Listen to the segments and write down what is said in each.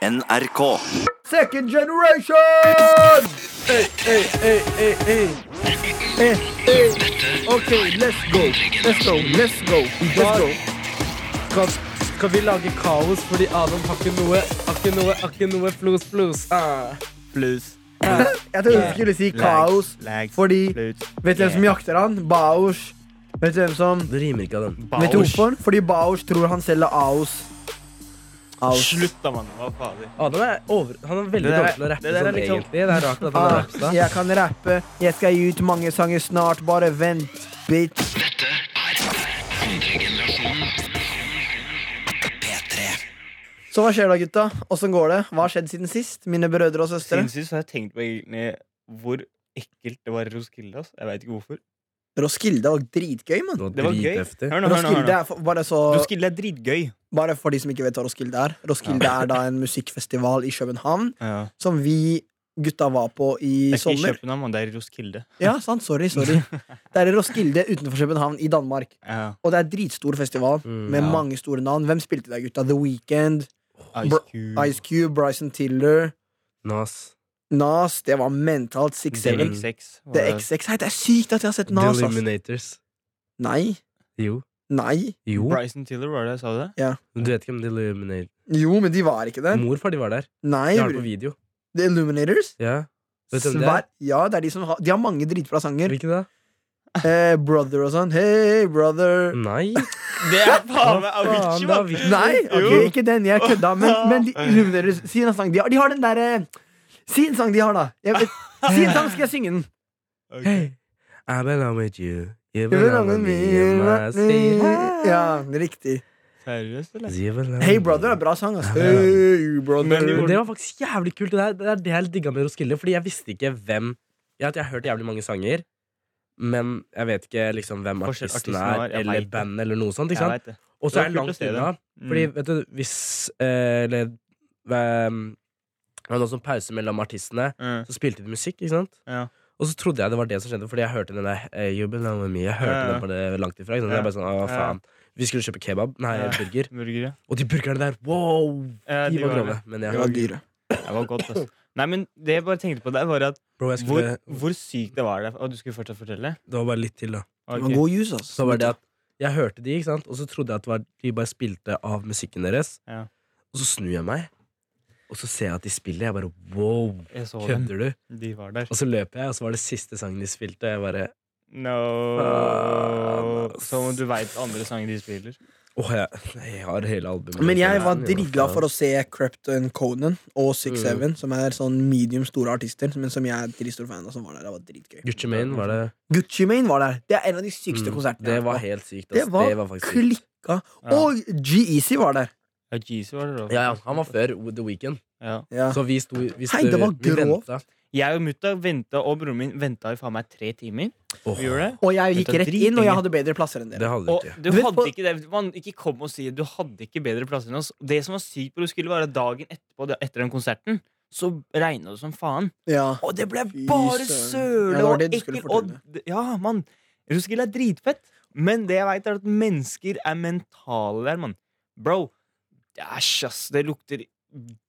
NRK. Second generation! Hey, hey, hey, hey, hey. Eh, eh. OK, let's go. Let's go. Let's go. Let's go. Skal, skal vi lage kaos fordi Adam har ikke noe Har ikke noe, har ikke noe flos, flos. Ah. Jeg trodde du skulle si kaos, Lag. fordi Blues. Vet du hvem som jakter han? Baosh. Vet du hvem som Det rimer ikke av den. Vet du hvorfor? Fordi Baosh tror han selger Aos. Aos. Slutt, da, mann. Hva fader. Adam er, over, han er veldig dårlig til å rappe det der er sånn, liksom- egentlig. Det er rart at han er Ah, rappsta. jeg kan rappe. Jeg skal gi ut mange sanger snart. Bare vent, bitch. Så hva skjer da, gutta? Åssen går det? Hva har skjedd siden sist? Mine brødre og søstre? Siden sist har jeg tenkt på egentlig hvor ekkelt det var i Roskilde. ass. Jeg veit ikke hvorfor. Roskilde var dritgøy, mann. Det Det var gøy. Hør nå, hør nå, hør nå. er for, bare, så, Roskilde er dritgøy. Bare for de som ikke vet hva Roskilde er. Roskilde er da en musikkfestival i København Ja. som vi gutta var på i Det er ikke i. København. Det er i Roskilde. Ja, sant, sorry, sorry Det er i Roskilde utenfor København i Danmark. Ja. Og det er dritstor festival Mm, med ja. mange store navn. Hvem spilte der, gutta? The Weekend, Ice Cube. Ice Cube, Bryson Tiller, Nas. Nas. Det var mentalt. Six The Seven. XX. var The det. XX. Hei, det er sykt at jeg har sett Nas. The Illuminators. Nei. Jo. Nei. Jo. Bryson Tiller, var det? Sa du det? Du vet ikke om The Illuminators Jo, men de var ikke der. Morfar de var der. Nei. De har det på video. The Illuminators? Ja. Vet du hvem det Svær. er? Ja, det er de som har De har mange dritbra sanger. Hvilke da? Eh, brother og sånn. Hey, brother. Nei. Det er faen meg faen, Avicii, mann! Nei, ok, Jo. ikke den. Jeg kødda. Men, men de Illuminators, si en sang. De har, de har den derre Si en sang de har, da. Jeg vet, si en sang, skal jeg synge den. Ok. Hey, I belong with you. You me. Ja, riktig. Seriøst, eller? Hey Brother er bra sang, ass. Hey brother. Men det var faktisk jævlig kult. Det er det, er det jeg digga med Roskilde. Fordi jeg visste ikke hvem Jeg, jeg har hørt jævlig mange sanger, men jeg vet ikke liksom hvem artisten artisten er, eller bandet, eller noe sånt. Og så er jeg langt unna. Mm. Fordi, vet du, hvis eh, Eller ehm, Det var noen sånn pause mellom artistene, Mm. så spilte de musikk, ikke sant? Ja. Og så trodde jeg det var det som skjedde, fordi jeg hørte den der hey, You belong with me. Jeg hørte Ja, ja. den på det langt ifra. Ikke? Ja. Jeg bare sånn, å faen Vi skulle kjøpe kebab, nei, Ja. burger. Burger, ja. Og de burgerne der, wow! Ja, De de var grove. det. Men jeg, de var dyre. Det var godt, altså. Nei, men det jeg bare tenkte på der, var at Bro, skulle, hvor, hvor sykt det var der. Og du skulle fortsatt fortelle? Det var bare litt til, da. Det var god juice, altså. Så var det at jeg hørte de, ikke sant? og så trodde jeg at det var, de bare spilte av musikken deres. Ja. Og så snur jeg meg, og så ser jeg at de spiller. Jeg bare wow, kødder du? De var der. Og så løper jeg, og så var det siste sangen de spilte. Og Jeg bare No. Som om du veit andre sanger de spiller. Åh, jeg, jeg har hele albumet. Men jeg var dritglad for å se Crepton Conan og Six Mm. Seven, som er sånn medium store artister, men som jeg er dritstor fan av. Som var der. Det var dritgøy. Gucci Mane var det. Gucci Mane var der. Det er en av de sykeste Mm, konsertene. Det var helt sykt. Det var det var klikka. Ja. Og G-Eazy var der. Ja, Jeezy var det da. Ja, ja, han var før The Weekend. Ja. Ja. Så vi sto vi Hei, det var vi grovt. ventet. Jeg og mutta venta, og broren min venta i faen meg tre timer. Vi gjorde det. Og jeg gikk Dette er rett inn, og jeg hadde bedre plasser enn det hadde Og ikke. du Du vet hadde på- ikke det Man ikke kom og si Du hadde ikke bedre plasser enn oss. Det som var sykt på Roskilde, skulle at dagen etterpå, det- etter den konserten, så regna det som faen. Ja. Og det ble Fy bare søren. søle Ja, det var og det du skulle ekkelt. Og, fortelle. d- ja, mann. Roskilde er dritfett. Men det jeg veit, er at mennesker er mentale der, mann. Bro, æsj, ass. Det lukter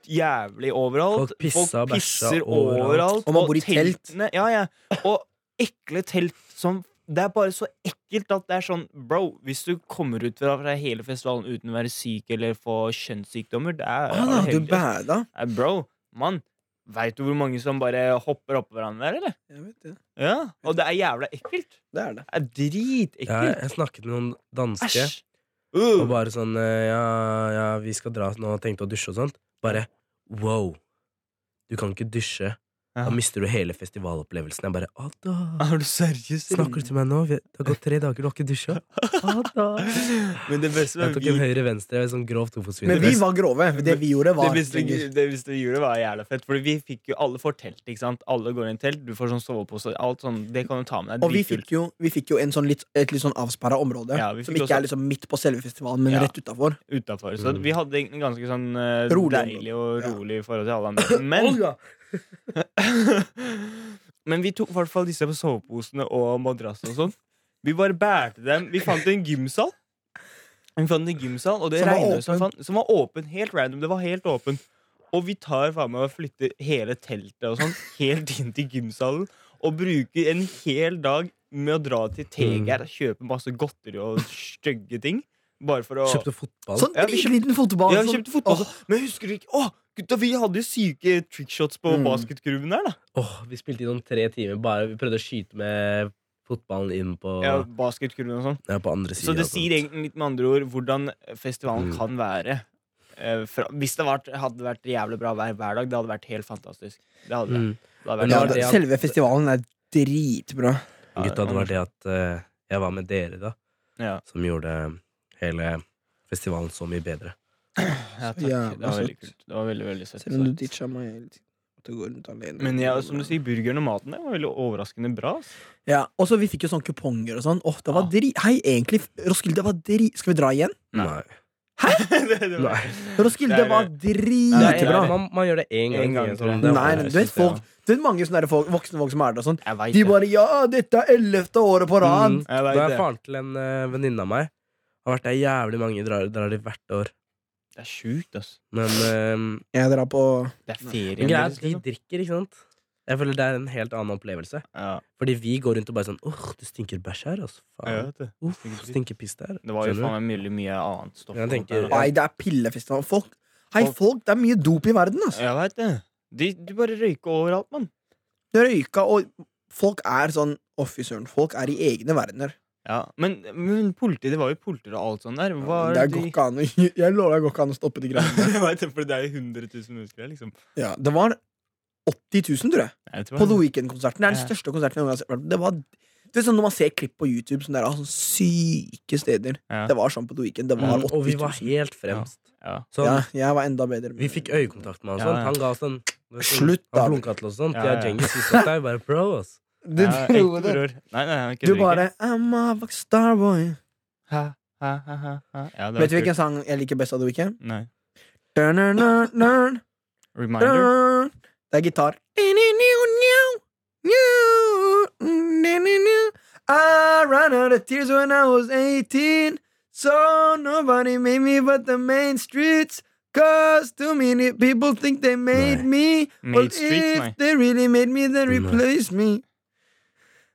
jævlig overalt. Folk og bæsja pisser overalt. overalt. Og man bor i telt. Ja, ja. Og ekle telt som Det er bare så ekkelt at det er sånn Bro, hvis du kommer ut fra, fra hele festivalen uten å være syk eller få kjønnssykdommer, det er Ah, da, du bæda. ass. Bro, mann. Veit du hvor mange som bare hopper oppå hverandre der, eller? Jeg vet det. Ja, Og det er jævla ekkelt. Det er det. Det er dritekkelt. Jeg, jeg snakket med noen danske, Æsj. Og Uh. bare sånn eh, ja, ja, vi skal dra nå og tenkte å dusje og sånt. Bare wow. Du kan ikke dusje. Ja. Da mister du hele festivalopplevelsen. Jeg bare Ada, Er du seriøs? snakker du til meg nå? Det har gått tre dager, du har ikke dusja. Ada. Men det beste Jeg var tok vi, en høyre-venstre, sånn grovt. Men vi var grove. Det vi gjorde, det var beste, det beste vi gjorde, var jævla fett. Fordi vi fikk jo Alle får telt, ikke sant? Alle går i en telt, du får sånn sovepose. Alt sånn, det kan du ta med deg. Og vi fikk jo, vi fikk jo en sånn litt, et litt sånn avsperra område. Ja, som ikke ikke er liksom midt på selve festivalen, men Ja. rett utafor. Utenfor. Så Mm. vi hadde en ganske sånn uh, Rolig deilig og rolig i forhold til alle andre. Men Men vi tok i hvert fall disse på soveposene og madrassen og sånn. Vi bare bærte dem. Vi fant en gymsal. Vi fant en gymsal, og det Som var regnet som åpen. Som var åpen. Helt random. Det var helt åpen. Og vi tar faen meg og flytter hele teltet og sånn helt inn til gymsalen. Og bruker en hel dag med å dra til Teger og kjøpe masse godteri og stygge ting. Bare for å Kjøpte fotball. Sånn Ja, vi kjøpte- liten fotball. Ja, vi kjøpte fotball. Sånn. Men husker du ikke Å, gutta, vi hadde jo syke trickshots på Mm. basketkurven der, da. Oh, vi spilte i noen tre timer. Bare Vi prøvde å skyte med fotballen inn på, Ja, ja. basketkurven og sånn. på andre Så det sier egentlig litt med andre ord hvordan festivalen Mm. kan være. Eh, fra, hvis det vært, hadde vært jævlig bra vær hver dag, det hadde vært helt fantastisk. Det hadde mm. det hadde vært ja, det, det selve festivalen er dritbra. Ja, Gutta, det var det at uh, jeg var med dere, da, Ja, som gjorde hele festivalen så mye bedre. Ja, takk. Ja, det var veldig søtt. kult. Det var veldig, veldig søtt. Selv om du ditcha meg hele tiden. Du går rundt alene. Men ja, som du sier, burgeren og maten det var veldig overraskende bra. ass. Ja, og så vi fikk jo sånne kuponger og sånn. Åh, det var Ah. dri... Hei, egentlig, Roskilde, det var dri... Skal vi dra igjen? Nei. Hæ? det, det var, Nei. Roskilde Det er- var Det er- dritbra. man, man gjør det én gang. En gang, tror jeg. sånn- det var- Nei, jeg du vet synes det, folk Du vet mange sånne der folk, voksne folk som er der og sånn. Jeg De det. bare 'ja, dette er ellevte året på rad'. Mm. Jeg vet Da er det. faren til en uh, venninne av meg. Har vært der jævlig mange drar, drar de hvert år. Det er sjukt, ass. Men uh, Jeg drar på Det er ferien greia er deres, at liksom. drikker, ikke sant? Jeg føler det er en helt annen opplevelse. Ja, Fordi vi går rundt og bare sånn Åh, det stinker bæsj her, altså. jeg Faen. vet det. Uff, det stinker piss der. Det var jo Skjønner du? faen meg mye, mye annet stoff. Jeg tenker- der. Nei, det er pillefestival. Folk Hei, Folk- folk, det er mye dop i verden, altså. Jeg veit det. De, du bare røyker overalt, mann. Det røyka, og folk er sånn Å, fy søren. Folk er i egne verdener. Ja, men, men politi, det var jo politier og alt sånt der. Var Det er går ikke an å Jeg lover deg, det går ikke an å stoppe de greiene der. Vet det, for det er jo 100 000 mennesker her, liksom. Ja, det var 80 000, tror jeg, Jeg tror på. The Weekend-konserten. Det er den Ja. største konserten jeg noen gang har sett. Det var det er sånn Når man ser klipp på YouTube sånn der, av sånne syke steder Ja. Det var sånn på The Weekend. Det var Mm, 80 og vi var helt fremst. Ja. Sånn, Ja, jeg var enda bedre. Vi fikk øyekontakt med han. Sånn. ja. Han ga oss en Slutt, da. Han blunka til oss sånn. Ja, Ja, der bare pro, ass. Du Ja, dro det. Nei, nei, nei, ikke Du bare I'm a rockstar boy. ha, ha, ha, ha, ha. Ja, Vet du hvilken sang jeg liker best av The Weekend? Nei. Dun, dun, dun, dun, Reminder? dun. Det er gitar. I ran out of tears when I was 18 So nobody made me but the main streets Cause too many people think they made Nei. me Made Well, Street, nei. if they really made me, then Nei. replace me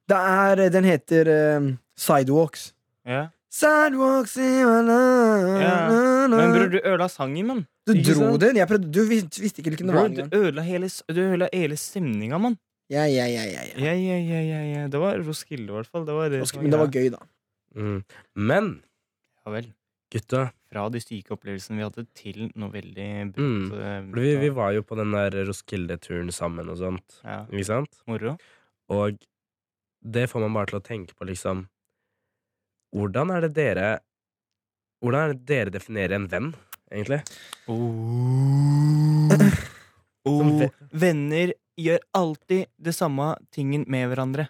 Det er, den heter uh, Sidewalks Yeah. Sidewalks in my life Ja. na, na. Men bror, du ødela sangen, mann. Du Ikke dro den, jeg prøvde, du visste, visste ikke hvilken det var du ødela hele, du hele stemninga, mann. Ja, ja, ja, ja, ja. Ja, ja, ja, ja, ja. Det var Roskilde, i hvert fall. Det var det Roskilde, Men det var gøy, da. Mm. Men Ja vel. gutta, Fra de syke opplevelsene vi hadde, til noe veldig Mm. brutt. Mm. vi, vi var jo på den der Roskilde-turen sammen og sånt. ja. Ikke sant? Moro. Og det får man bare til å tenke på, liksom Hvordan er det dere Hvordan er det dere definerer en venn, egentlig? Oh. ve- Venner gjør alltid det samme tingen med hverandre.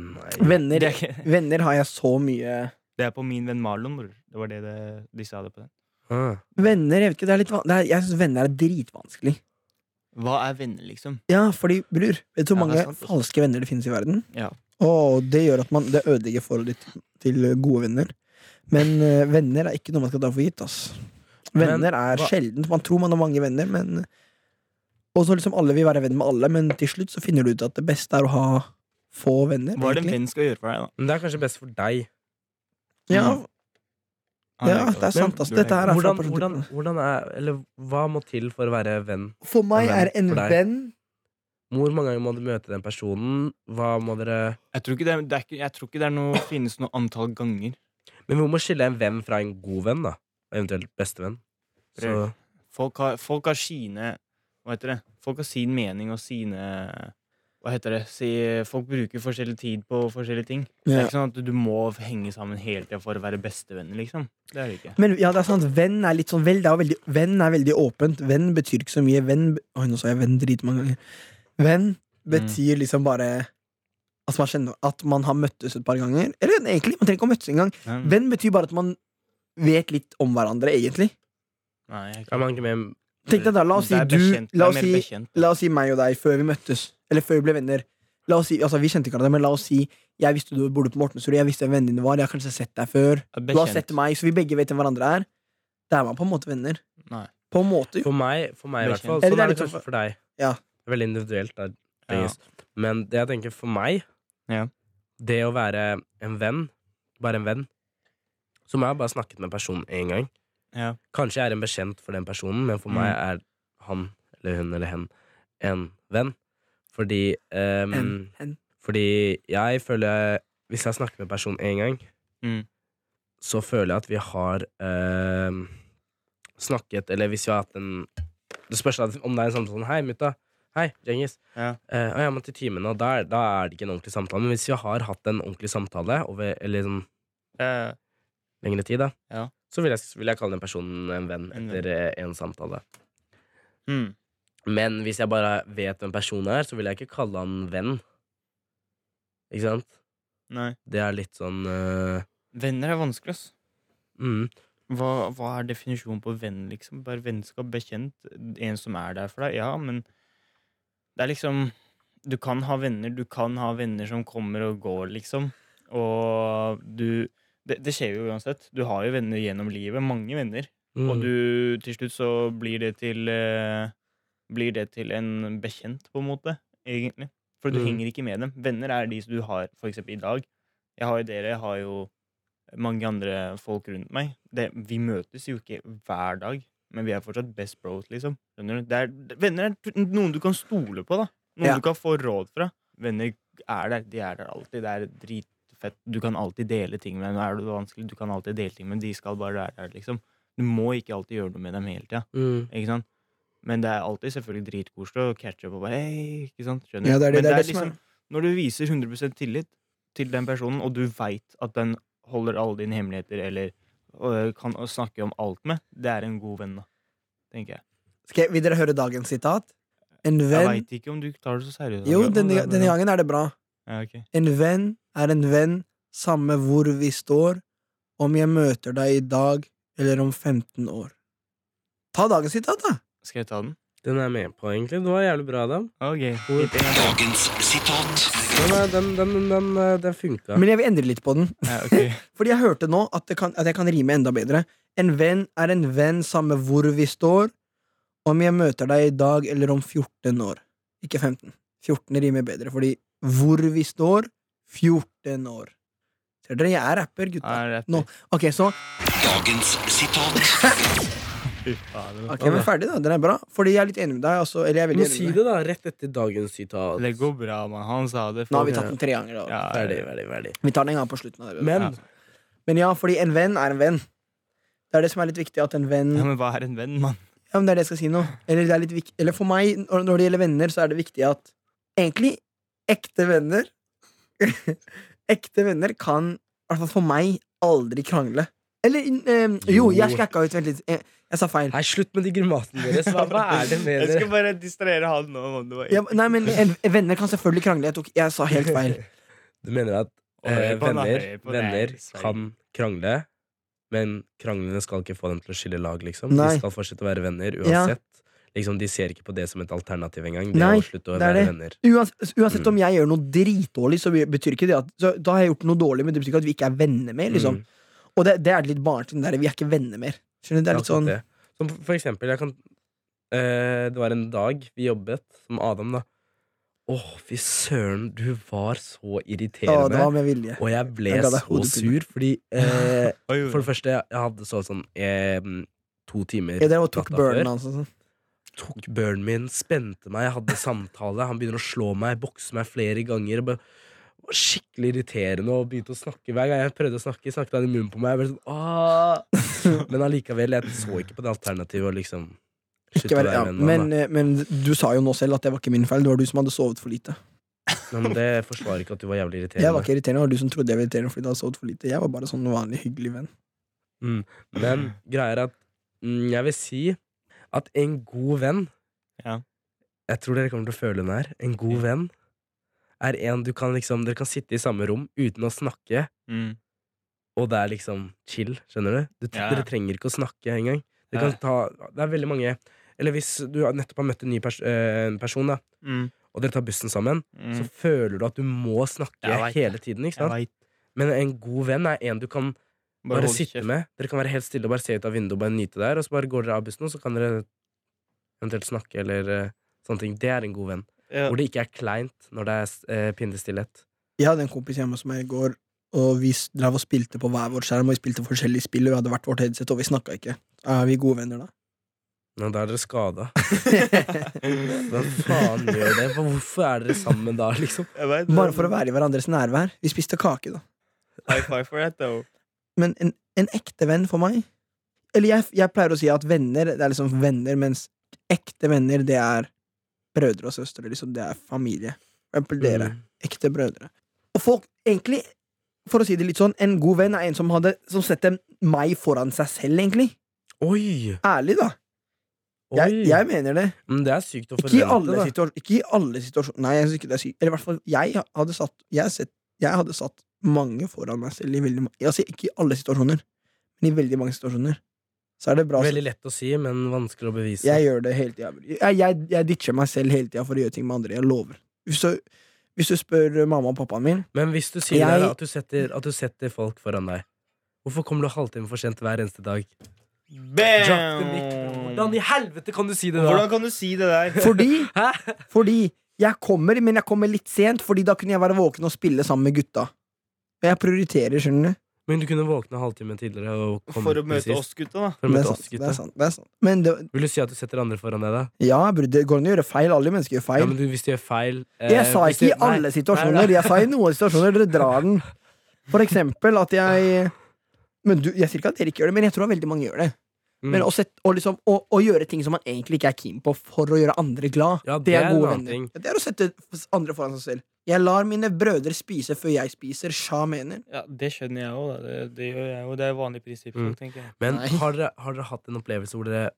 Nei. Venner, er, venner har jeg så mye det er på min venn Marlon, bror. Det var det, det de sa det på den. Ah. Venner, jeg vet ikke, det er litt det er, Jeg syns venner er dritvanskelig. Hva er venner, liksom? Ja, fordi, bror, vet du hvor Ja, det mange er sant, falske venner det finnes i verden? Ja. Og det gjør at man Det ødelegger forholdet ditt til gode venner. Men eh, venner er ikke noe man skal ta for gitt. ass Venner Men er sjelden. Man tror man har mange venner, men Og så liksom alle vil være venn med alle, men til slutt så finner du ut at det beste er å ha få venner. Hva er det en egentlig. venn skal gjøre for deg, da? Men det er kanskje best for deg. Ja, Mm. Han ja, det er sant. ass Du Dette her er fra Hvordan, hvordan, hvordan er Eller hva må til for å være venn? For meg En venn er en for deg. venn Hvor mange ganger må du møte den personen? Hva må dere Jeg tror ikke det, er- det er ikke, jeg tror ikke det er noe, finnes noe antall ganger. Men vi må skille en venn fra en god venn, da. Eventuelt bestevenn. Så Folk har, folk har sine Hva heter det? Folk har sin mening og sine Hva heter det? Si, folk bruker forskjellig tid på forskjellige ting. Det er ikke sånn at du må henge sammen hele tida for å være bestevenner, liksom. Det er det ikke. Men ja, det er sant, venn er litt sånn vel, det er veldig, Venn er veldig åpent. Venn betyr ikke så mye. Venn Oi, nå sa jeg venn dritmange ganger. Venn betyr liksom bare at man kjenner At man har møttes et par ganger. Eller egentlig, man trenger ikke å møttes engang. Mm. Venn betyr bare at man vet litt om hverandre, egentlig. nei, jeg kan ikke- er med Tenk deg da, La oss si du bekjent, La oss si, la oss si meg og deg før vi møttes. Eller før vi ble venner. La oss si, altså Vi kjente hverandre, men la oss si jeg visste du bodde på Mortensrud. Jeg visste hvem vennen din var. Jeg har kanskje sett deg før. Du har sett meg, så vi begge vet hvem hverandre er. Da er man på en måte venner. Nei. På en måte, jo. For meg, for meg i hvert fall. Eller Sånn er er det kanskje sånn- for deg. Ja. Veldig individuelt. Der, Ja. Men det jeg tenker for meg Ja. Det å være en venn, bare en venn Så må jeg bare snakket med personen én gang. Ja. Kanskje jeg er en bekjent for den personen, men for meg Mm. er han eller hun eller hen en venn. Fordi um, En, en. Fordi jeg føler Hvis jeg snakker med personen én gang, Mm. så føler jeg at vi har uh, snakket Eller hvis vi har hatt en Det spørs om det er en samtale sånn Hei, mutta. Hei, Djengis. Ja. Eh, jeg må til timen, og da er, da er det ikke en ordentlig samtale. Men hvis vi har hatt en ordentlig samtale over eller sånn Eh, lengre tid, da, Ja. så vil jeg, vil jeg kalle den personen en venn En etter eh, en samtale. mm. Men hvis jeg bare vet hvem personen er, så vil jeg ikke kalle han venn. Ikke sant? Nei. Det er litt sånn uh... Venner er vanskelig, ass. mm, Hva, hva er definisjonen på venn, liksom? Bare vennskap, bekjent, en som er der for deg? Ja, men det er liksom Du kan ha venner, du kan ha venner som kommer og går, liksom. Og du Det, det skjer jo uansett. Du har jo venner gjennom livet. Mange venner. mm, Og du, til slutt så blir det til eh, Blir det til en bekjent, på en måte, egentlig. For du Mm. henger ikke med dem. Venner er de som du har, for eksempel i dag. Jeg har jo dere, jeg har jo mange andre folk rundt meg. Det, vi møtes jo ikke hver dag, men vi er fortsatt best bros, liksom. Du? Det er, venner er noen du kan stole på, da. Noen Ja. du kan få råd fra. Venner er der. De er der alltid. Det er dritfett. Du kan alltid dele ting med dem. Er det vanskelig, du kan alltid dele ting med dem. De skal bare være der, liksom. Du må ikke alltid gjøre noe med dem hele tida. mm, Ikke sant? Men det er alltid selvfølgelig dritkoselig å catche opp og bare hei, ikke sant? Skjønner Ja, det er det- Men det er det er- liksom Når du viser 100% tillit til den personen, og du veit at den holder alle dine hemmeligheter eller øh, kan snakke om alt med, det er en god venn, da. Tenker jeg. Skal jeg, vil dere høre dagens sitat? En Jeg venn veit ikke om du tar det så seriøst. Jo, denne, denne gangen er det bra. Ja, okay. En venn er en venn, samme hvor vi står, om jeg møter deg i dag eller om 15 år. Ta dagens sitat, da! Skal jeg ta den? Den er jeg med på, egentlig. Det var jævlig bra, Adam. Ok. Hvor- Hit en gang til. Dagens sitat. Den, den, den, den, eh, den funka. Men jeg vil endre litt på den. Ja, okay. Fordi jeg hørte nå at, det kan, at jeg kan rime enda bedre. En venn er en venn samme hvor vi står, om jeg møter deg i dag eller om 14 år. Ikke 15. 14 rimer bedre, fordi hvor vi står 14 år. Ser dere, jeg er rapper, gutta. Ja, rapper. Nå. Ok, så Dagens sitat. Ok, men ferdig, da. Den er bra. Fordi jeg er litt enig med deg. Altså, eller jeg er veldig må enig si med deg. det, da, rett etter dagens sitat. Det går bra, mann. Han sa det. Nå har vi tatt den tre ganger. Da. Ja, Ferdig, ferdig, ferdig. Vi tar den en gang på slutten. Av det. Men Ja. Men ja, fordi en venn er en venn. Det er det som er litt viktig. At en venn Ja, men hva er en venn, mann? Ja, men det er det jeg skal si nå. Eller, det er litt vik Eller for meg, når når det gjelder venner, så er det viktig at egentlig ekte venner Ekte venner kan, i hvert fall for meg, aldri krangle. Eller eh, Jo, Jo. jeg skakka ut. Vent litt. Jeg, jeg sa feil. Nei, slutt med de grimasene deres. Hva, hva er det med Jeg skal bare distrahere han nå. mann. Det var Ja, nei, men en, venner kan selvfølgelig krangle. Jeg, tok, jeg sa helt feil. Du mener at eh, venner, venner kan krangle, men kranglene skal ikke få dem til å skille lag, liksom. Nei. De skal fortsette å være venner Ja. uansett. Liksom, de ser ikke på det som et alternativ engang. Det Nei, å slutte å det er være det. venner. Uansett, uansett Mm. om jeg gjør noe dritdårlig, så betyr ikke det at så, Da har jeg gjort noe dårlig, men det betyr ikke at vi ikke er venner mer. Liksom. Mm. Og det, det er litt barnslig. Vi er ikke venner mer. Skjønner du? Det er litt sånn det. Som for- eksempel, jeg kan eh, Det var en dag vi jobbet som Adam, da. Åh, fy søren, du var så irriterende. Ja, det var med vilje. Og jeg ble Jeg så sur, fordi eh, For det første, jeg hadde så sånn eh, to timer Ja, det var tok burnen hans og sånn. Tok burnen min, spente meg, jeg hadde samtale. Han begynner å slå meg, bokse meg flere ganger. og bare- skikkelig irriterende og begynte å snakke hver gang jeg prøvde å snakke. Snakket han i munnen på meg. Jeg sånn, Men allikevel, jeg så ikke på det alternativet å liksom være ja, men, eh, men du sa jo nå selv at det var ikke min feil. Det var du som hadde sovet for lite. Nei, Men det forsvarer ikke at du var jævlig irriterende. Jeg var ikke irriterende, det var du som trodde jeg var irriterende fordi du hadde sovet for lite. Jeg var bare sånn vanlig hyggelig venn. Men greia er at mm, jeg vil si at en god venn Ja. Jeg tror dere kommer til å føle den her. En god Ja. venn er en du kan liksom Dere kan sitte i samme rom uten å snakke, Mm. og det er liksom chill. Skjønner du? du Ja. Dere trenger ikke å snakke engang. Det, kan ta, det er veldig mange Eller hvis du nettopp har møtt en ny pers eh, en person, da Mm. og dere tar bussen sammen, Mm. så føler du at du må snakke hele tiden. Ikke sant? Men en god venn er en du kan Bare, bare sitte med. Dere kan være helt stille og bare se ut av vinduet og bare nyte der, og så bare går dere av bussen, og så kan dere eventuelt snakke eller uh, sånne ting. Det er en god venn. Ja. Hvor det ikke er kleint når det er eh, pinnestillhet. Jeg hadde en kompis hjemme hos meg i går, og vi drev og spilte på hver vår skjerm, og vi spilte forskjellige spill, og vi hadde hvert vårt headset, og vi snakka ikke. Er vi gode venner da? Men da er dere skada. Hvem faen gjør det? Hvorfor er dere sammen da, liksom? Vet, Bare for å være i hverandres nærvær. Vi spiste kake, da. High five for that, though. Men en, en ekte venn for meg Eller jeg, jeg pleier å si at venner, det er liksom venner, mens ekte venner, det er brødre og søstre. Liksom. Det er familie. For dere. Mm. Ekte brødre. Og folk, egentlig, for å si det litt sånn, en god venn er en som, hadde, som setter meg foran seg selv, egentlig. Oi! Ærlig, da. Jeg, jeg mener det. Men det er sykt å Ikke i, alle situasjoner, ikke i alle situasjoner Nei, jeg synes ikke det er sykt. Eller i hvert fall, jeg hadde satt Jeg, sett, jeg hadde satt mange foran meg selv i veldig mange Altså ikke i alle situasjoner, men i veldig mange situasjoner. Så er det bra. Veldig lett å si, men vanskelig å bevise. Jeg gjør det hele tida. Jeg, jeg, jeg ditcher meg selv hele tida for å gjøre ting med andre. Jeg lover. Hvis du, hvis du spør mamma og pappaen min Men hvis du sier Jeg- at, du setter, at du setter folk foran deg, hvorfor kommer du halvtime for sent hver eneste dag? Bam! Hvordan i helvete kan du si det da? Hvordan kan du si det der? Fordi, fordi jeg kommer, men jeg kommer litt sent, Fordi da kunne jeg være våken og spille sammen med gutta. Men jeg prioriterer, skjønner du. Men du kunne våkne halvtime tidligere og komme For å møte precis. oss gutta, da. For å Det er sant. oss, Det er sant, det er sant. Men det, Vil du si at du setter andre foran deg, da? ja, det går an å gjøre feil. Alle mennesker gjør feil. Ja, men du, hvis du gjør feil eh, Jeg sa ikke i alle nei, situasjoner. nei. Jeg sa i noen situasjoner. Dere drar den. For eksempel at jeg men du, Jeg sier ikke at dere ikke gjør det, men jeg tror at veldig mange gjør det. Mm. Men å, sette, å, liksom, å, å gjøre ting som man egentlig ikke er keen på, for å gjøre andre glad, Ja, det, det er gode venner. ting. Det er å sette andre foran seg selv. Jeg lar mine brødre spise før jeg spiser. Sja mener. Ja, Det skjønner jeg òg. Det, det gjør jeg òg. Det er vanlig prinsipp. Mm. tenker jeg. Men har dere, har dere hatt en opplevelse hvor dere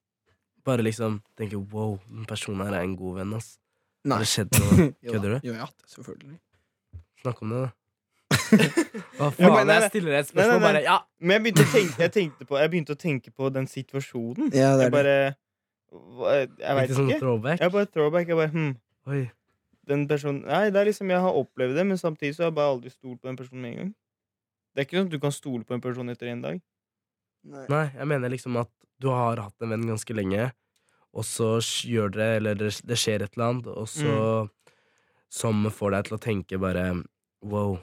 bare liksom tenker wow, den personen her er en god venn, ass? Nei. Har det skjedd noe? Kødder du? Jo, det, selvfølgelig. Snakk om det, da. Hva Ja, faen? men nei, nei. jeg stiller et Nei, nei, spørsmål, nei. bare ja! Men jeg begynte å tenke, jeg tenkte på, jeg begynte å tenke på den situasjonen. Ja, det er jeg bare Jeg veit sånn ikke. throwback? Jeg bare throwback. Jeg bare, hm, Oi. den personen Nei, det er liksom jeg har opplevd det, men samtidig så har jeg bare aldri stolt på den personen med en gang. Det er ikke sånn at du kan stole på en person etter en dag. Nei. Nei, jeg mener liksom at du har hatt en venn ganske lenge, og så gjør dere, eller det, det skjer et eller annet, og så Som får deg til å tenke bare Wow,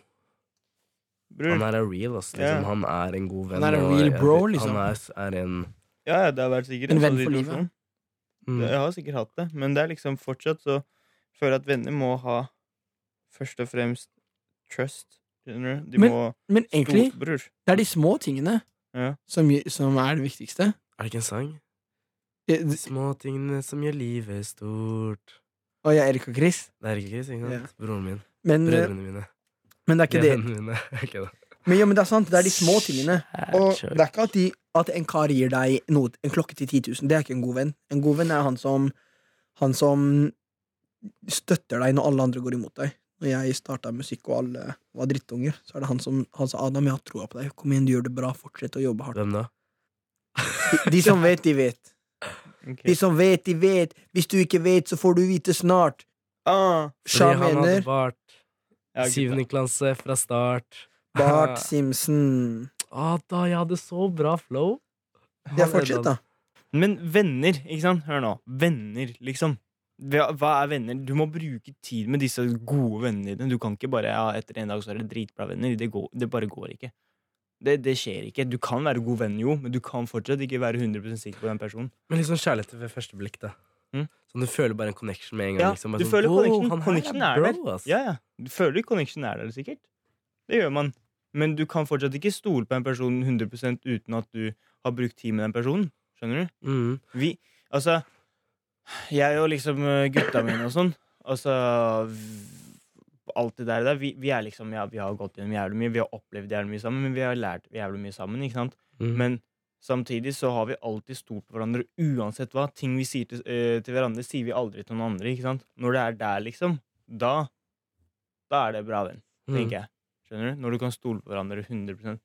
Bror. han er real, ass. Liksom. Ja. Han er en god venn. Han er en real bro, liksom. Han er, er en Ja, ja, det har vært sikkert En en venn for livet. mm, Jeg har sikkert hatt det, men det er liksom fortsatt så føler jeg at venner må ha først og fremst trust. Skjønner du? De Men- må Men egentlig, Bror. det er de små tingene Ja. som, som er det viktigste. Er det ikke en sang? De små tingene som gjør livet stort. Å jeg er Erik og Chris. Det er Erik og Chris, ikke sant? Broren min. Men, Brødrene mine. Men det er ikke det. mine. Men, ja, men det er sant, det er de små tingene. Og det er ikke at, de, at en kar gir deg noe, en klokke til 10 000. Det er ikke en god venn. En god venn er han som Han som støtter deg når alle andre går imot deg. Når jeg starta musikk og alle var drittunger, så er det han som han sa Adam, jeg har troa på deg. Kom igjen, du gjør det bra. Fortsett å jobbe hardt. Hvem da? De, de som vet, de vet. Okay. De som vet, de vet. Hvis du ikke vet, så får du vite snart. Ah, Fordi han hadde bart. Ja, gutta. Syvende klasse fra start. Bart Simpson. Ah, da, jeg hadde så bra flow. Ja, fortsett, da. Men venner, ikke sant? Hør nå. Venner, liksom. Hva er venner? Du må bruke tid med disse gode vennene dine. Du kan ikke bare ja, etter en dag så er det dritbra venner. Det, går, det bare går ikke. Det, det skjer ikke. Du kan være god venn, jo, men du kan fortsatt ikke være 100 sikker på den personen. Men liksom kjærlighet ved første blikk, da. Mm. Sånn, du føler bare en connection med en gang. Ja, liksom. Du sånn, føler «Wow, connection. han Connection er bro, der. ass». Ja, ja. Du føler connection er der, sikkert. Det gjør man. Men du kan fortsatt ikke stole på en person 100% uten at du har brukt tid med den personen. Skjønner du? Mm. Vi, altså Jeg og liksom eh, gutta mine og sånn Altså Alt det der, der vi, vi er liksom ja, Vi har gått gjennom jævlig mye, vi har opplevd jævlig mye sammen, men vi har lært jævlig mye sammen. Ikke sant? Mm. Men samtidig så har vi alltid stolt på hverandre uansett hva. Ting vi sier til, eh, til hverandre, sier vi aldri til noen andre. Ikke sant? Når det er der, liksom, da Da er det bra venn, Mm. tenker jeg. Skjønner du? Når du kan stole på hverandre 100%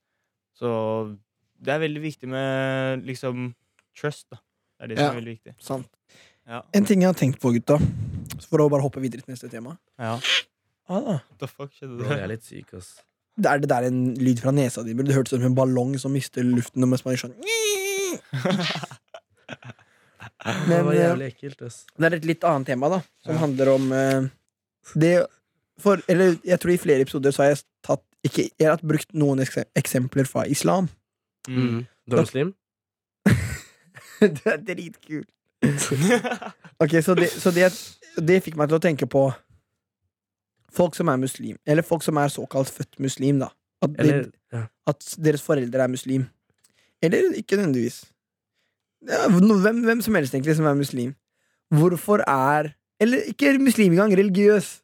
Så det er veldig viktig med liksom trust, da. Det er det som er veldig viktig. Sant. Ja. En ting jeg har tenkt på, gutta, for å bare hoppe videre til neste tema. ja. Ah, da. What the fuck skjedde Bro, jeg er litt syk, ass. Er det der en lyd fra nesa di? Det hørtes ut som en ballong som mister luften mens man sånn det var eh, jævlig ekkelt. ass. det er et litt annet tema, da, som handler om uh, det for, Eller jeg tror i flere episoder så har jeg tatt ikke, Jeg har brukt noen eksempler fra islam. Mm. Du er muslim? det er dritkult. Ok, så det, så det, det fikk meg til å tenke på folk som er muslim, eller folk som er såkalt født muslim, da. At, de, Eller ja. at deres foreldre er muslim. Eller ikke nødvendigvis. Ja, hvem, hvem som helst egentlig som er muslim. Hvorfor er Eller ikke muslim engang, religiøs.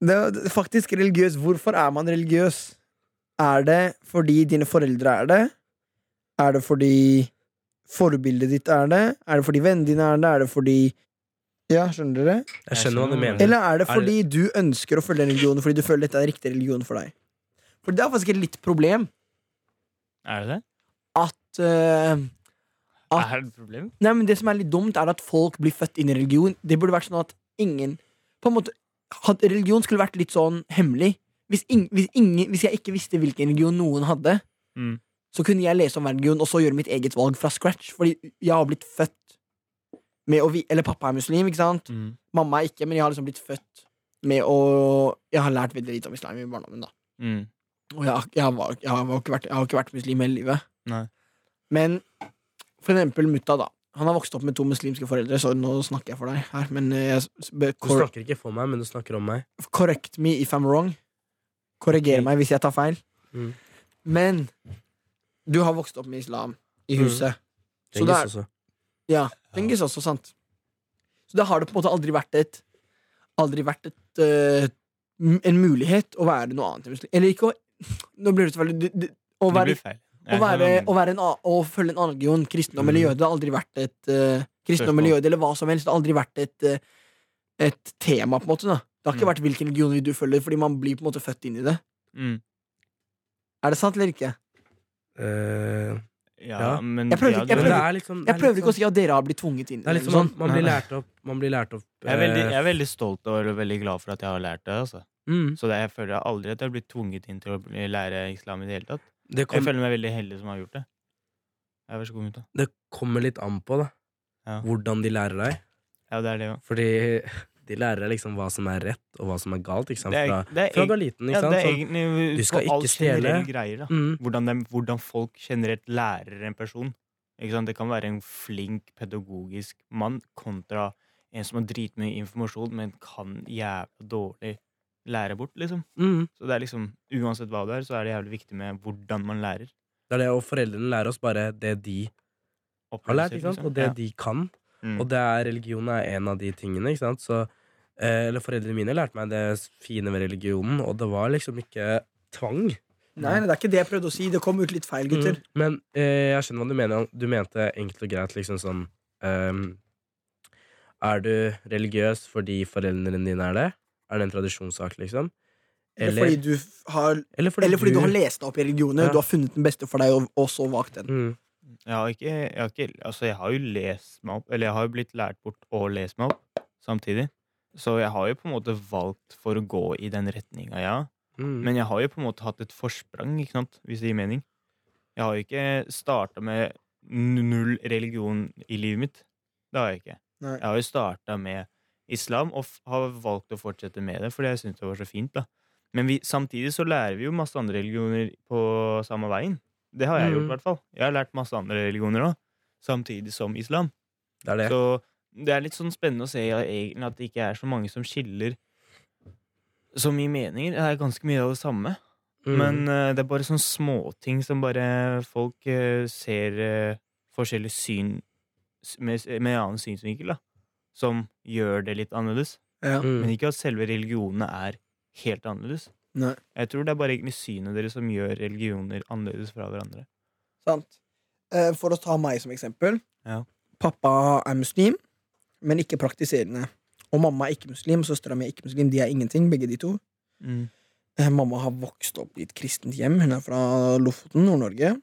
Det er faktisk religiøs. Hvorfor er man religiøs? Er det fordi dine foreldre er det? Er det fordi forbildet ditt er det? Er det fordi vennene dine er det? Er det fordi Ja, skjønner dere? Jeg skjønner hva du mener. Eller er det fordi du ønsker å følge religionen fordi du føler dette er riktig religion for deg? For det er faktisk et litt problem Er det det? at eh, At- Er det et problem? Nei, men Det som er litt dumt, er at folk blir født inn i religion. Det burde vært sånn at ingen På en måte had, Religion skulle vært litt sånn hemmelig. Hvis, ing, hvis, ingen, hvis jeg ikke visste hvilken religion noen hadde, Mm. så kunne jeg lese om hver religion og så gjøre mitt eget valg fra scratch. Fordi jeg har blitt født vi... Eller pappa er muslim, ikke sant? Mm. Mamma er ikke, men jeg har liksom blitt født med å Jeg har lært veldig lite om islam i barndommen, da. Mm. Og jeg, har- jeg, har, jeg, har ikke vært, jeg har ikke vært muslim hele livet. Nei. Men for eksempel mutta, da. Han har vokst opp med to muslimske foreldre, så nå snakker jeg for deg her. Men eh, jeg, be- Du snakker ikke for meg, men du snakker om meg. correct me if I'm wrong. Korriger okay. meg hvis jeg tar feil. Mm. Men du har vokst opp med islam i Mm. huset. Så Dengis det er. Ja, Dengis også, sant. Så da har det på en måte aldri vært et Aldri vært et eh, en mulighet å være noe annet enn muslim. Eller ikke å Nå blir det det- Å Det være blir feil. å, være, å, være en, å følge en annen religion, kristendom eller Mm. jøde, det har aldri vært et uh, Kristendom eller jøde, eller hva som helst. Det har aldri vært et, uh, et tema, på en måte. da Det har ikke Mm. vært hvilken religion du følger, fordi man blir på en måte født inn i det. Mm. Er det sant eller ikke? Eh, Ja, men Jeg prøver, jeg prøver, er liksom Jeg er prøver ikke ikke å sånn- si at dere har blitt tvunget inn i Det er liksom sånn, man, man blir lært opp Man blir lært opp jeg, er veldig, eh, jeg er veldig stolt og veldig glad for at jeg har lært det. Altså. mm, Så det, jeg føler aldri at jeg har blitt tvunget inn til å lære islam i det hele tatt. det, Jeg føler meg veldig heldig som har gjort det. God, det kommer litt an på da Ja. hvordan de lærer deg. Ja, det er det. Fordi de lærer deg liksom hva som er rett, og hva som er galt. Ikke sant? Fra, er, fra du er liten. ja, Ikke er sant? Sånn, egentlig du skal ikke stjele. greier. mm, hvordan, de, hvordan folk generelt lærer en person. Det kan være en flink pedagogisk mann kontra en som har dritmye informasjon, men kan jævla dårlig lære bort, liksom. mm. Så det er liksom, uansett hva det er, så er det jævlig viktig med hvordan man lærer. Det er det, og foreldrene lærer oss bare det de har lært, ikke sant? liksom. og det de kan. Mm. Og det er religion er en av de tingene. Ikke sant? Så, eh, eller Foreldrene mine lærte meg det fine ved religionen, og det var liksom ikke tvang. Nei, det er ikke det jeg prøvde å si. Det kom ut litt feil, gutter. Mm. Men eh, jeg skjønner hva du mener. Du mente enkelt og greit liksom sånn um, Er du religiøs fordi foreldrene dine er det? Er det en tradisjonssak, liksom? Eller fordi, du har, eller fordi, eller fordi du har lest deg opp i religioner, Ja. du har funnet den beste for deg, og, og så valgt den. mm, Jeg har ikke, jeg har ikke Altså, jeg har jo lest meg opp, eller jeg har jo blitt lært bort å lese meg opp samtidig. Så jeg har jo på en måte valgt for å gå i den retninga, ja. mm. Men jeg har jo på en måte hatt et forsprang, ikke sant? hvis det gir mening. Jeg har jo ikke starta med null religion i livet mitt. Det har jeg ikke. Nei. Jeg har jo starta med islam, og har valgt å fortsette med det fordi jeg syntes det var så fint. da. Men vi, samtidig så lærer vi jo masse andre religioner på samme veien. Det har jeg gjort, Mm. i hvert fall. Jeg har lært masse andre religioner òg, samtidig som islam. Det er det. Så det er litt sånn spennende å se ja, egentlig at det ikke er så mange som skiller så mye meninger. Det er ganske mye av det samme. Mm. Men uh, det er bare sånne småting som bare folk uh, ser uh, forskjellig syn med, med en annen synsvinkel, da. Som gjør det litt annerledes. Ja. mm. Men ikke at selve religionene er helt annerledes. Nei. Jeg tror det er bare egentlig synet deres som gjør religioner annerledes fra hverandre. Sant. Eh, For å ta meg som eksempel. Ja. Pappa er muslim, men ikke praktiserende. Og mamma er ikke muslim, søstera mi er ikke muslim. De er ingenting, begge de to. Mm. Eh, Mamma har vokst opp i et kristent hjem. Hun er fra Lofoten, Nord-Norge.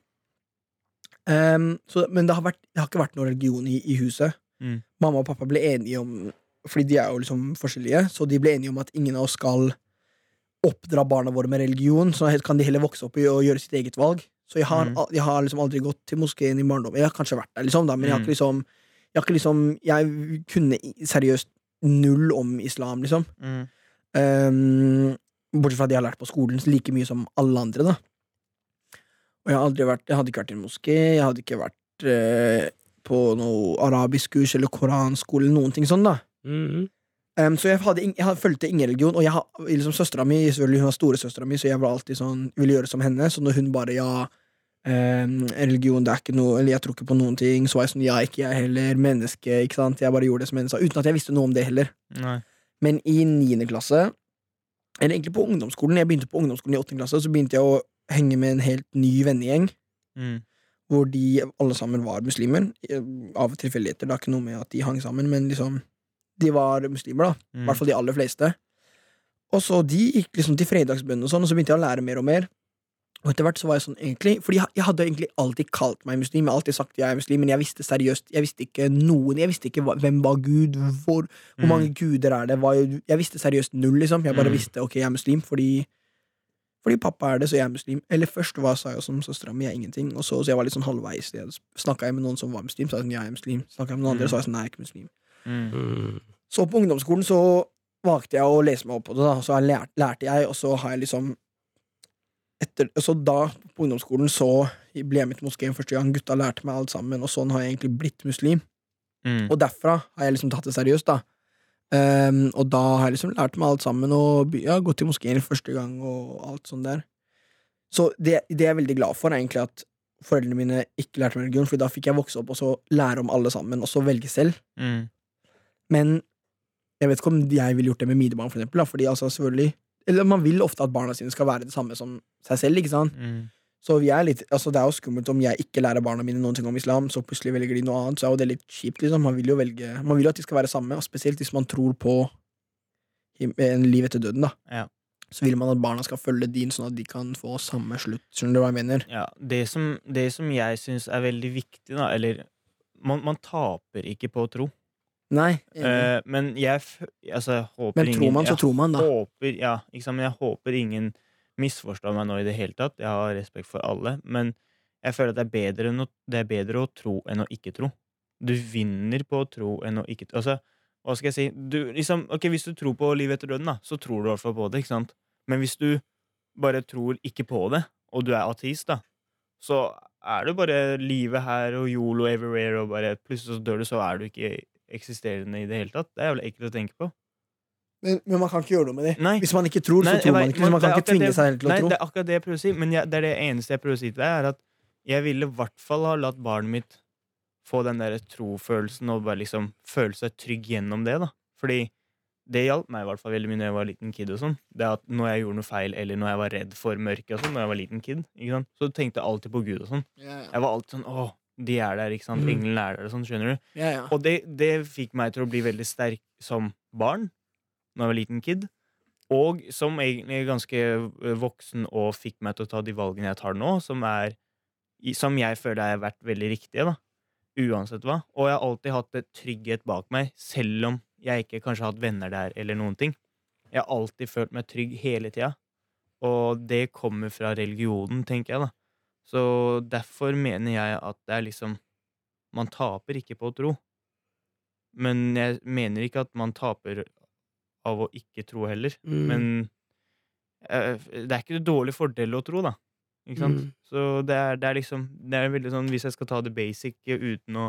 Um, så- men det har, vært, det har ikke vært noen religion i, i huset. Mm. Mamma og pappa ble enige om Fordi de er jo liksom forskjellige, så de ble enige om at ingen av oss skal oppdra barna våre med religion, så kan de heller vokse opp i og gjøre sitt eget valg. Så jeg har, Mm. jeg har liksom aldri gått til moskeen i barndommen. Jeg har kanskje vært der, liksom, da, men jeg har Mm. ikke liksom Jeg, ikke liksom, jeg kunne seriøst null om islam, liksom. Mm. Um, bortsett fra at jeg har lært på skolen like mye som alle andre, da. Og jeg, har aldri vært, jeg hadde ikke vært i en moské, jeg hadde ikke vært eh, på noe arabisk kurs eller koranskole eller noen ting sånn, da. Mhm. Um, så jeg, hadde, jeg hadde, fulgte ingen religion, og jeg, har- liksom søstera mi hun var storesøstera mi, så jeg var alltid sånn, ville gjøre som henne. Så når hun bare ja, um, religion det er ikke noe Eller jeg tror ikke på noen ting, så var jeg sånn ja, ikke jeg heller. Menneske, ikke sant. Jeg bare gjorde det som henne sa, uten at jeg visste noe om det heller. Nei. Men i niende klasse, eller egentlig på ungdomsskolen, jeg begynte på ungdomsskolen i åttende klasse, så begynte jeg å henge med en helt ny vennegjeng Mm. hvor de alle sammen var muslimer. Av tilfeldigheter. Det har ikke noe med at de hang sammen, men liksom De var muslimer, da. I Mm. hvert fall de aller fleste. Og så de gikk liksom til fredagsbønn og sånn, og så begynte jeg å lære mer og mer. Og etter hvert så var jeg sånn egentlig Fordi jeg, hadde egentlig alltid kalt meg muslim. Jeg har alltid sagt jeg er muslim, men jeg visste seriøst Jeg visste ikke noen Jeg visste ikke hvem var Gud, hvor, hvor Mm. mange guder er det. var, jeg visste seriøst null, liksom. Jeg bare Mm. visste ok, jeg er muslim fordi fordi pappa er det, så jeg er muslim. Eller først var sa jeg som søstera mi, jeg er ingenting. Og så, så jeg var litt sånn halvveis. Snakka jeg med noen som var muslim, så sa jeg sånn, jeg er muslim. Snakket jeg med noen andre, Mm. så var jeg sånn, jeg er ikke muslim. Mm. Så på ungdomsskolen så valgte jeg å lese meg opp på det, da. Så lærte, lærte jeg, og så har jeg liksom etter, Så da, på ungdomsskolen, så ble jeg med til moskeen første gang. Gutta lærte meg alt sammen, og sånn har jeg egentlig blitt muslim. Mm. Og derfra har jeg liksom tatt det seriøst, da. Um, og da har jeg liksom lært meg alt sammen, og ja, gått til moskeen første gang, og alt sånn der. Så det, det jeg er veldig glad for, er egentlig at foreldrene mine ikke lærte meg religion, for da fikk jeg vokse opp og så lære om alle sammen, og så velge selv. Mm. Men jeg vet ikke om jeg ville gjort det med mine barn, for eksempel. Da, fordi altså, selvfølgelig Eller man vil ofte at barna sine skal være det samme som seg selv, ikke sant? Mm. Så vi er litt, altså det er jo skummelt om jeg ikke lærer barna mine noen ting om islam, så plutselig velger de noe annet, så er jo det litt kjipt, liksom. Man vil jo velge Man vil jo at de skal være samme, og spesielt hvis man tror på en liv etter døden, da. Ja. Så vil man at barna skal følge din, sånn at de kan få samme slutt. Skjønner du hva jeg mener? Ja, det som, det som jeg syns er veldig viktig, da, eller man, man taper ikke på å tro. Nei. Eh, men jeg, altså, jeg håper Men ingen tror man, så tror man, da. Håper, ja? Men jeg håper ingen misforstår meg nå i det hele tatt. Jeg har respekt for alle. Men jeg føler at det er å, det er bedre å tro enn å ikke tro. Du vinner på å tro enn å ikke tro. Altså, hva skal jeg si? Du, liksom, ok, Hvis du tror på livet etter døden, da, så tror du i hvert fall på det. ikke sant? Men hvis du bare tror ikke på det, og du er ateist, da, så er det bare livet her og yolo everywhere, og bare plutselig så dør du, så er du ikke eksisterende i det hele tatt. Det er jævlig ekkelt å tenke på. Men, men man kan ikke gjøre noe med det. Nei. Hvis man ikke tror, Nei, så tror man ikke. Så man kan ikke tvinge det- seg helt til å Nei, tro. det er akkurat det jeg prøver å si, men jeg, det er det eneste jeg prøver å si til deg, er at jeg ville i hvert fall ha latt barnet mitt få den der trofølelsen og bare liksom føle seg trygg gjennom det, da. Fordi det hjalp meg i hvert fall veldig mye når jeg var liten kid og sånn. Det at når jeg gjorde noe feil, eller når jeg var redd for mørket og sånn, når jeg var liten kid, ikke sant? så tenkte jeg alltid på Gud og sånn. Ja. Jeg var alltid sånn åh, de er der, ikke sant. Mm. Englene er der og sånn, skjønner du. Ja, ja. Og det, det fikk meg til å bli veldig sterk som barn, når jeg var liten kid. Og som egentlig ganske voksen og fikk meg til å ta de valgene jeg tar nå, som, er, som jeg føler har vært veldig riktige, da. Uansett hva. Og jeg har alltid hatt et trygghet bak meg, selv om jeg ikke kanskje har hatt venner der, eller noen ting. Jeg har alltid følt meg trygg hele tida. Og det kommer fra religionen, tenker jeg, da. Så derfor mener jeg at det er liksom Man taper ikke på å tro. Men jeg mener ikke at man taper av å ikke tro heller. Mm. Men eh, det er ikke en dårlig fordel å tro, da. Ikke sant? Mm. Så det er, det er liksom Det er veldig sånn Hvis jeg skal ta det basic uten å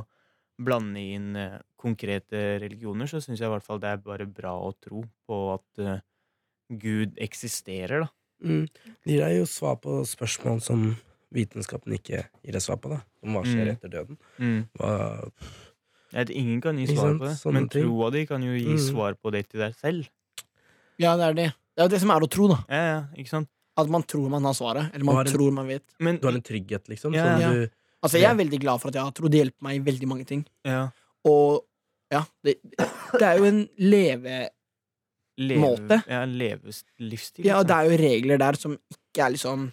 blande inn eh, konkrete religioner, så syns jeg i hvert fall det er bare bra å tro på at eh, Gud eksisterer, da. Mm. Det gir deg jo svar på spørsmål som vitenskapen ikke gir deg svar på. da Om hva skjer Mm. etter døden. Mm. Hva, Jeg vet, ingen kan gi svar på det, men troa di kan jo gi Mm. svar på det til deg selv. ja, det er det. Det er jo det som er å tro, da. Ja, ja, ikke sant? At man tror man har svaret. Eller man en- tror man vet. Men du har en trygghet, liksom. Ja, ja. du Altså, jeg er veldig glad for at jeg har tro. Det hjelper meg i veldig mange ting. ja, Og ja, det, det er jo en leve... leve, Måte. Ja, leve livsstil. Ja, liksom. det er jo regler der som ikke er liksom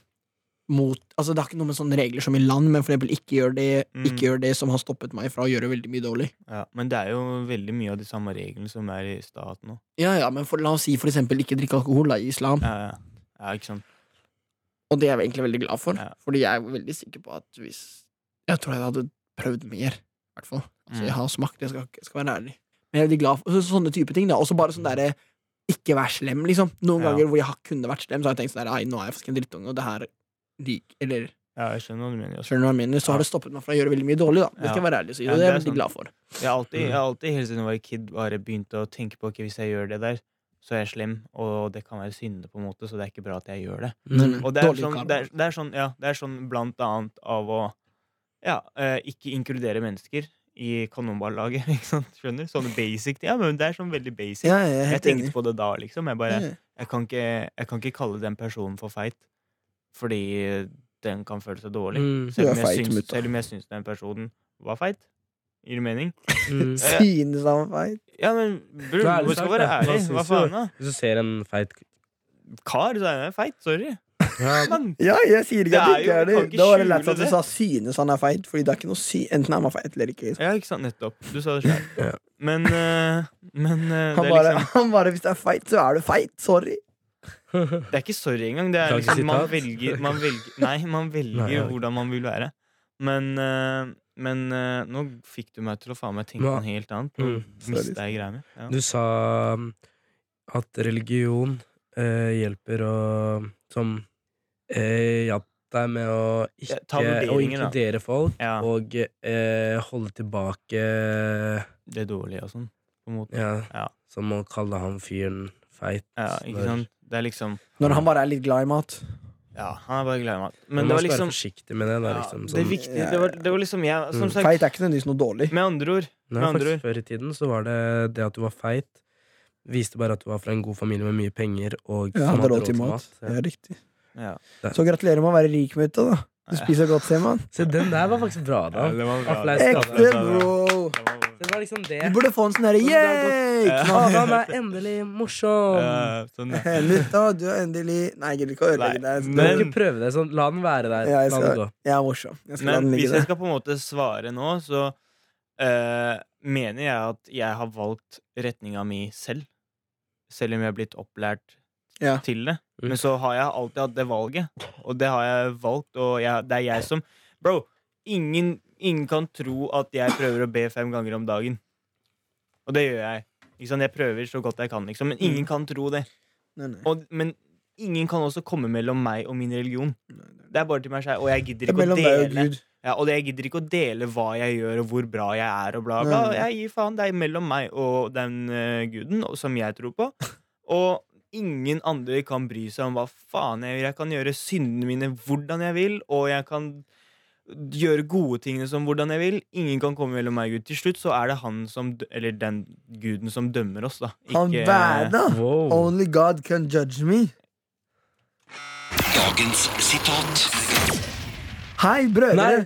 mot Altså, det har ikke noe med sånne regler som i land, men for eksempel ikke gjør det, Mm. ikke gjør det som har stoppet meg fra å gjøre veldig mye dårlig. Ja, men det er jo veldig mye av de samme reglene som er i staten òg. Ja, ja, men for, la oss si for eksempel ikke drikke alkohol da, i islam. Ja, ja. Ja, ikke sant. Og det er jeg egentlig veldig glad for, Ja. fordi jeg er veldig sikker på at hvis Jeg tror jeg hadde prøvd mer, i hvert fall. Altså, Mm. jeg har smakt, jeg skal, skal være ærlig. Men jeg er veldig glad for så, sånne type ting. da Også bare sånn derre ikke vær slem, liksom. Noen Ja. ganger hvor jeg kunne vært slem, så har jeg tenkt sånn Nei, nå er jeg faktisk en drittunge, og det her lik, Eller Ja, jeg skjønner hva du mener. Skjønner hva jeg mener? Så har det stoppet meg fra å gjøre veldig mye dårlig, da. Det skal jeg være ærlig og si, og det det er jeg veldig glad for. Jeg har alltid, Mm. jeg har alltid helt siden jeg var kid bare begynt å tenke på ok, hvis jeg gjør det der, så er jeg slem, og det kan være synde, på en måte, så det er ikke bra at jeg gjør det. Mm. Og det er, sånn, det, er, det, er sånn, ja, det er sånn blant annet av å ja, eh, ikke inkludere mennesker i kanonballaget. Ikke sant? Skjønner? Sånne basic. Ja, men det er sånn veldig basic. Ja, jeg jeg tenkte enig. på det da, liksom. Jeg bare jeg kan, ikke, jeg kan ikke kalle den personen for feit, fordi den kan føle seg dårlig. Mm. Selv, om er jeg feit, syns, selv om jeg syns den personen var feit. Gir det mening? Mm. Synes han var feit. Ja, men bror, du skal være ærlig. Hva faen, da? Hvis du ser en feit Kar, så er jeg feit. Sorry. ja, Men Ja, jeg sier ikke at du det ikke er du det. Da var det skjule at du sa 'synes han er feit', Fordi det er ikke noe sy enten er man feit eller ikke. Liksom. Ja, ikke sant? Nettopp. Du sa det sjøl. Ja. Men, uh, men uh, Han det, er bare, liksom, han bare 'hvis du er feit, så er du feit'. Sorry. Det er ikke sorry engang. Det er liksom, man velger, man velger Nei, man velger Nei, ja. hvordan man vil være. Men, eh, men eh, nå fikk du meg til å faen meg tenke på noe helt annet. Nå Mm, mista jeg greia mi. Ja. Du sa um, at religion eh, hjelper å Som eh, hjalp deg med å ikke Å inkludere folk Ja. og eh, holde tilbake Det dårlige og sånn. På en måte. Ja, Ja. som å kalle han fyren feit. Ja, ikke sant? Det er liksom Når han bare er litt glad i mat. Ja, han er bare glad i mat. Men Man det var skal liksom være forsiktig med det. Da, ja, liksom, det, sånn- er viktig, det, var, det var liksom jeg Som Mm. sagt, Feit er ikke nødvendigvis noe dårlig. med andre ord Nei, med andre faktisk ord. Før i tiden så var det det at du var feit, viste bare at du var fra en god familie med mye penger og Ja, hadde råd til mat. Ja. Det er riktig. Ja. Så gratulerer med å være rik, mutta. da Du spiser godt, ser man. Se, den der var faktisk bra, da. det var bra. Det Ekte, var- bro! Det var liksom det. Du burde få en sånn herre yeah! Ja. Adam er endelig morsom! Ja, sånn, ja. Mutta, du er endelig Nei, jeg gidder ikke å ødelegge deg. Men- ikke prøve det sånn. La den være der. Ja, jeg La den gå. Jeg er morsom. Jeg skal la Men hvis jeg skal på en måte svare nå, så uh, mener jeg at jeg har valgt retninga mi selv. Selv om jeg har blitt opplært Ja. til det. Mm. Men så har jeg alltid hatt det valget, og det har jeg valgt, og jeg, det er jeg som Bro, ingen, ingen kan tro at jeg prøver å be fem ganger om dagen. Og det gjør jeg. Jeg prøver så godt jeg kan, liksom. Men ingen Mm. kan tro det. Nei, nei. Og, men ingen kan også komme mellom meg og min religion. Det er bare til meg selv, og jeg gidder er ikke å dele. og ja, Og jeg gidder ikke å dele hva jeg gjør, og hvor bra jeg er, og bla, bla. Nei. Jeg gir faen. Det er mellom meg og den uh, guden som jeg tror på. Og ingen andre kan bry seg om hva faen jeg gjør. Jeg kan gjøre syndene mine hvordan jeg vil, og jeg kan gjøre gode tingene som hvordan jeg vil. Ingen kan komme mellom meg og Gud. Til slutt så er det han som Eller den guden som dømmer oss, da. Han Ikke- verda! Wow. Only God can judge me. Dagens sitat. Hei, brødre! Nei.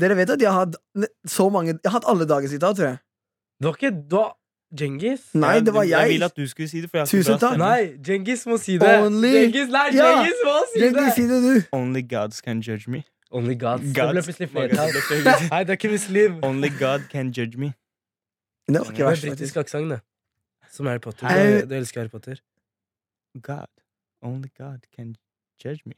Dere vet at jeg har hatt så mange Jeg har hatt alle dagens sitat, tror jeg. Det var ikke da Djengis? Nei, det var Jeg jeg. vil at du skulle si det. For jeg Tusen takk. Nei, Djengis må si det. Only- Djengis, nei, Ja. Må si Jenny, det! si det, du. Only gods can judge me. Only gods. Det ble plutselig flertall. Nei, det er ikke muslim. Only God can judge me. Det var ikke Det er verst, britisk aksent, det. Som Harry Potter. Du, du elsker Harry Potter. God. Only God can judge me.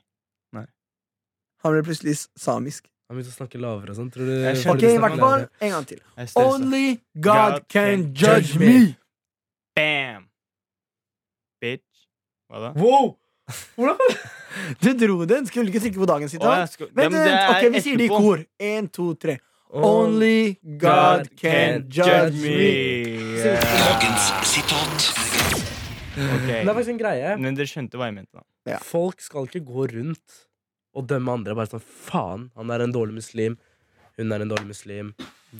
Han ble plutselig samisk. Han begynte å snakke lavere og sånn. Tror du Ok, i hvert fall. En gang til. Only God God can judge me. me. Bam! Bitch. Hva da? Wow! Hvordan Du dro den. Skulle ikke trykke på dagens sitat. Vent, vent. Ok, vi sier det i kor. En, to, tre. Only God can judge me. Dagens sitat. Okay. Det er faktisk en greie. Men dere skjønte hva jeg mente, da. Ja. Folk skal ikke gå rundt og dømme andre. Bare sånn faen, han er en dårlig muslim. Hun er en dårlig muslim.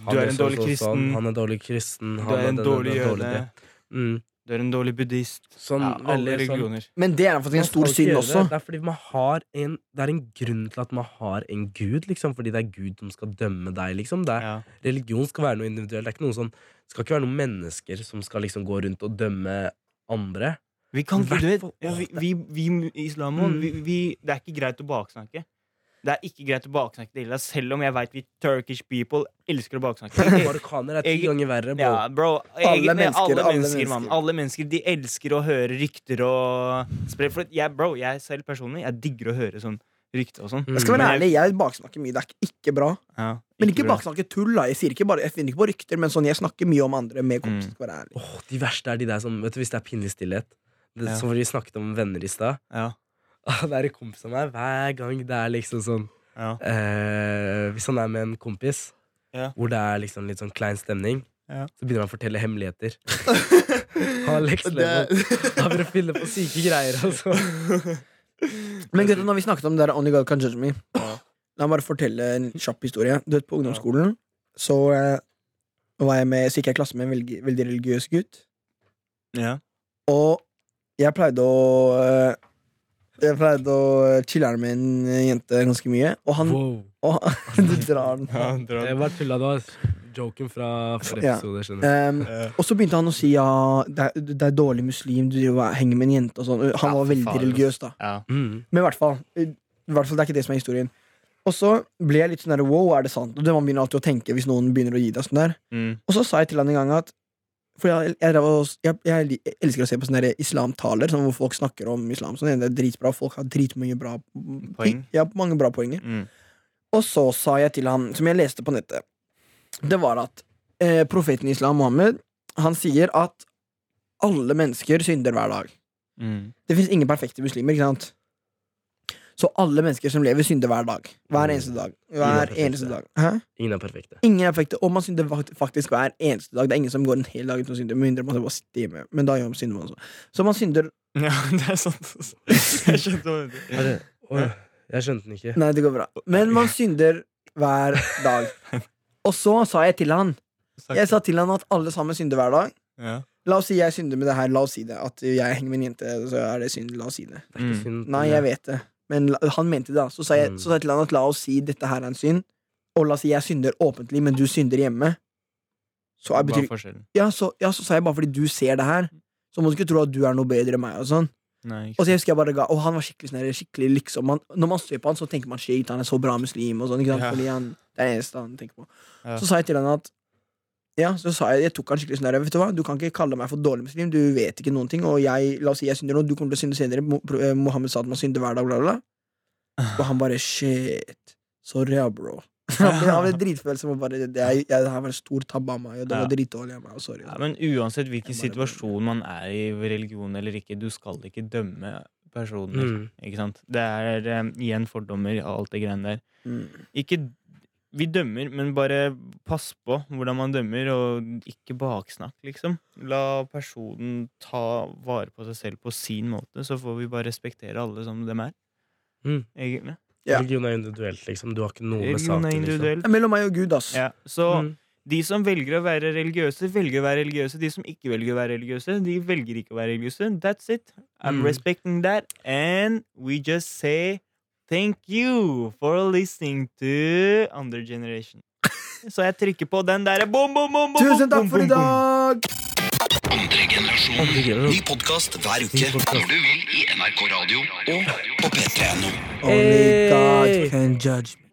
Han Du er er en dårlig sånn, kristen. Sånn. Han er dårlig kristen. Du Han er en den- dårlig jøde. Mm. Du er en dårlig buddhist. Sånn, Ja, alle veldig sånn. Men det er faktisk en stor synd også. Det. det er fordi man har en Det er en grunn til at man har en gud, liksom. Fordi det er Gud som skal dømme deg, liksom. Det er, Ja. Religion skal være noe individuelt. Det er ikke noen sånn Det skal ikke være noen mennesker som skal liksom gå rundt og dømme andre. Vi kan ikke, du vet ja, vi, vi, vi i islam Mm. vi, vi, Det er ikke greit å baksnakke. Det er ikke greit å baksnakke det hele, selv om jeg vet vi Turkish people elsker å baksnakke. Marokkanere er ti ganger verre, bro. Ja, bro. Alle Egentlig, mennesker, alle alle mennesker, mann. Alle mennesker, De elsker å høre rykter og spre For jeg, bro, jeg selv personlig, jeg digger å høre sånn rykter og sånn. Jeg skal være Men ærlig, jeg baksnakker mye. Det er ikke- ikke bra. Ja, Men ikke bra. baksnakke tull. da Jeg sier ikke bare, jeg finner ikke på rykter, men sånn, jeg snakker mye om andre med kompiser. Mm. Skal være ærlig. Åh, de verste er de der som Vet du, Hvis det er pinlig stillhet det, Ja. Som vi snakket om venner i stad. Ja, Det er kompis med meg hver gang det er liksom sånn ja. eh, Hvis han er med en kompis Ja. hvor det er liksom litt sånn klein stemning, Ja. så begynner han å fortelle hemmeligheter. Han. Han begynner å finne på syke greier, altså. Men gutta, når vi snakket om det der Only God Can Judge Me La meg bare fortelle en kjapp historie. Du vet, På ungdomsskolen så eh, var jeg med, så gikk jeg i klasse med en veldig, veldig religiøs gutt. ja. Og jeg pleide å eh, Jeg pleide å chille'erne med en jente ganske mye. Og han Wow. og, Du drar den. ja dra den. bare tulla. Det var joken fra forrige Ja. episode. skjønner du. Um, Ja. og så begynte han å si ja, det er, det er dårlig muslim, du driver og henger med en jente og sånn. Han Ja, var veldig faen. religiøs, da. Ja. Mm. Men i hvert fall, i hvert fall, det er ikke det som er historien. Og så ble jeg litt sånn der, wow, er det sant? Og det Man begynner alltid å tenke hvis noen begynner å gi deg sånn der. Mm. Og så sa jeg til han en gang at For jeg, jeg, jeg, jeg, elsker å se på sånne islamtaler, sånn hvor folk snakker om islam. Sånn, det er dritbra, Folk har dritmange bra Poeng. Ja, mange bra poenger. Mm. Og så sa jeg til han, som jeg leste på nettet, det var at eh, profeten islam, Mohammed, han sier at alle mennesker synder hver dag. Mm. Det fins ingen perfekte muslimer, ikke sant? Så alle mennesker som lever, synder hver dag. Hver eneste dag. Ingen er Hver perfekte. eneste dag. Hæ? Ingen er perfekte. Ingen er perfekte, og man synder faktisk hver eneste dag. Det er ingen som går en hel dag uten å synde, med mindre man bare sitter hjemme. Men da gjør man synder man også. Så man synder Ja, det er sant. Jeg skjønte det, jeg skjønte den ikke. Nei, det går bra. Men man synder hver dag. Og så sa jeg til han Jeg sa til han at alle sammen synder hver dag. Ja. La oss si jeg synder med det her. La oss si det. At jeg henger med en jente, så er det synd. La oss si det. Det Mm. Nei, jeg vet det. Men han mente det, da. Så sa, jeg, Mm. så sa jeg til han at la oss si dette her er en synd. Og la oss si jeg synder åpentlig, men du synder hjemme. Så er betyr, ja, så, ja, så sa jeg bare fordi du ser det her. Så må du ikke tro at du er noe bedre enn meg. Og sånn Nei, Og så jeg husker jeg bare ga Og han var skikkelig snill. Skikkelig liksom man, Når man ser på han, så tenker man shit, han er så bra muslim. Og sånn, ikke sant? Ja. Fordi han, det er det eneste han tenker på. Ja. Så sa jeg til han at Ja, så sa jeg Jeg tok han skikkelig sånn der Vet du hva, du kan ikke kalle meg for dårlig muslim. Du vet ikke noen ting. Og jeg, la oss si jeg synder nå, du kommer til å synde senere. Eh, Mohammed sa at man synder hver dag, bla, bla, bla. Og han bare shit. Sorry, bro. Han dritfølsom bare det, er, jeg, her var en stor tabbe av meg, og det var dritdårlig av meg. Og sorry. Ja, men uansett hvilken bare- situasjon man er i, religion eller ikke, du skal ikke dømme personer. Mm. Ikke sant? Det er um, igjen fordommer og alt det greiene der. Mm. Ikke Vi dømmer, men bare pass på hvordan man dømmer, og ikke baksnakk, liksom. La personen ta vare på seg selv på sin måte, så får vi bare respektere alle som dem er. Mm. Egentlig. Ja. Religion er individuelt, liksom. Du har ikke noe med saken liksom. mellom meg og Gud, ass. Ja, så Mm. de som velger å være religiøse, velger å være religiøse. De som ikke velger å være religiøse, de velger ikke å være religiøse. That's it. I'm Mm. respecting that. And we just say thank you for listening to Under Generation. Så jeg trykker på den derre bom, bom, bom, bom, Tusen takk for i dag! Andre generasjon. Ny podkast hver uke når du vil i NRK Radio og på p3.no. Only God can judge me.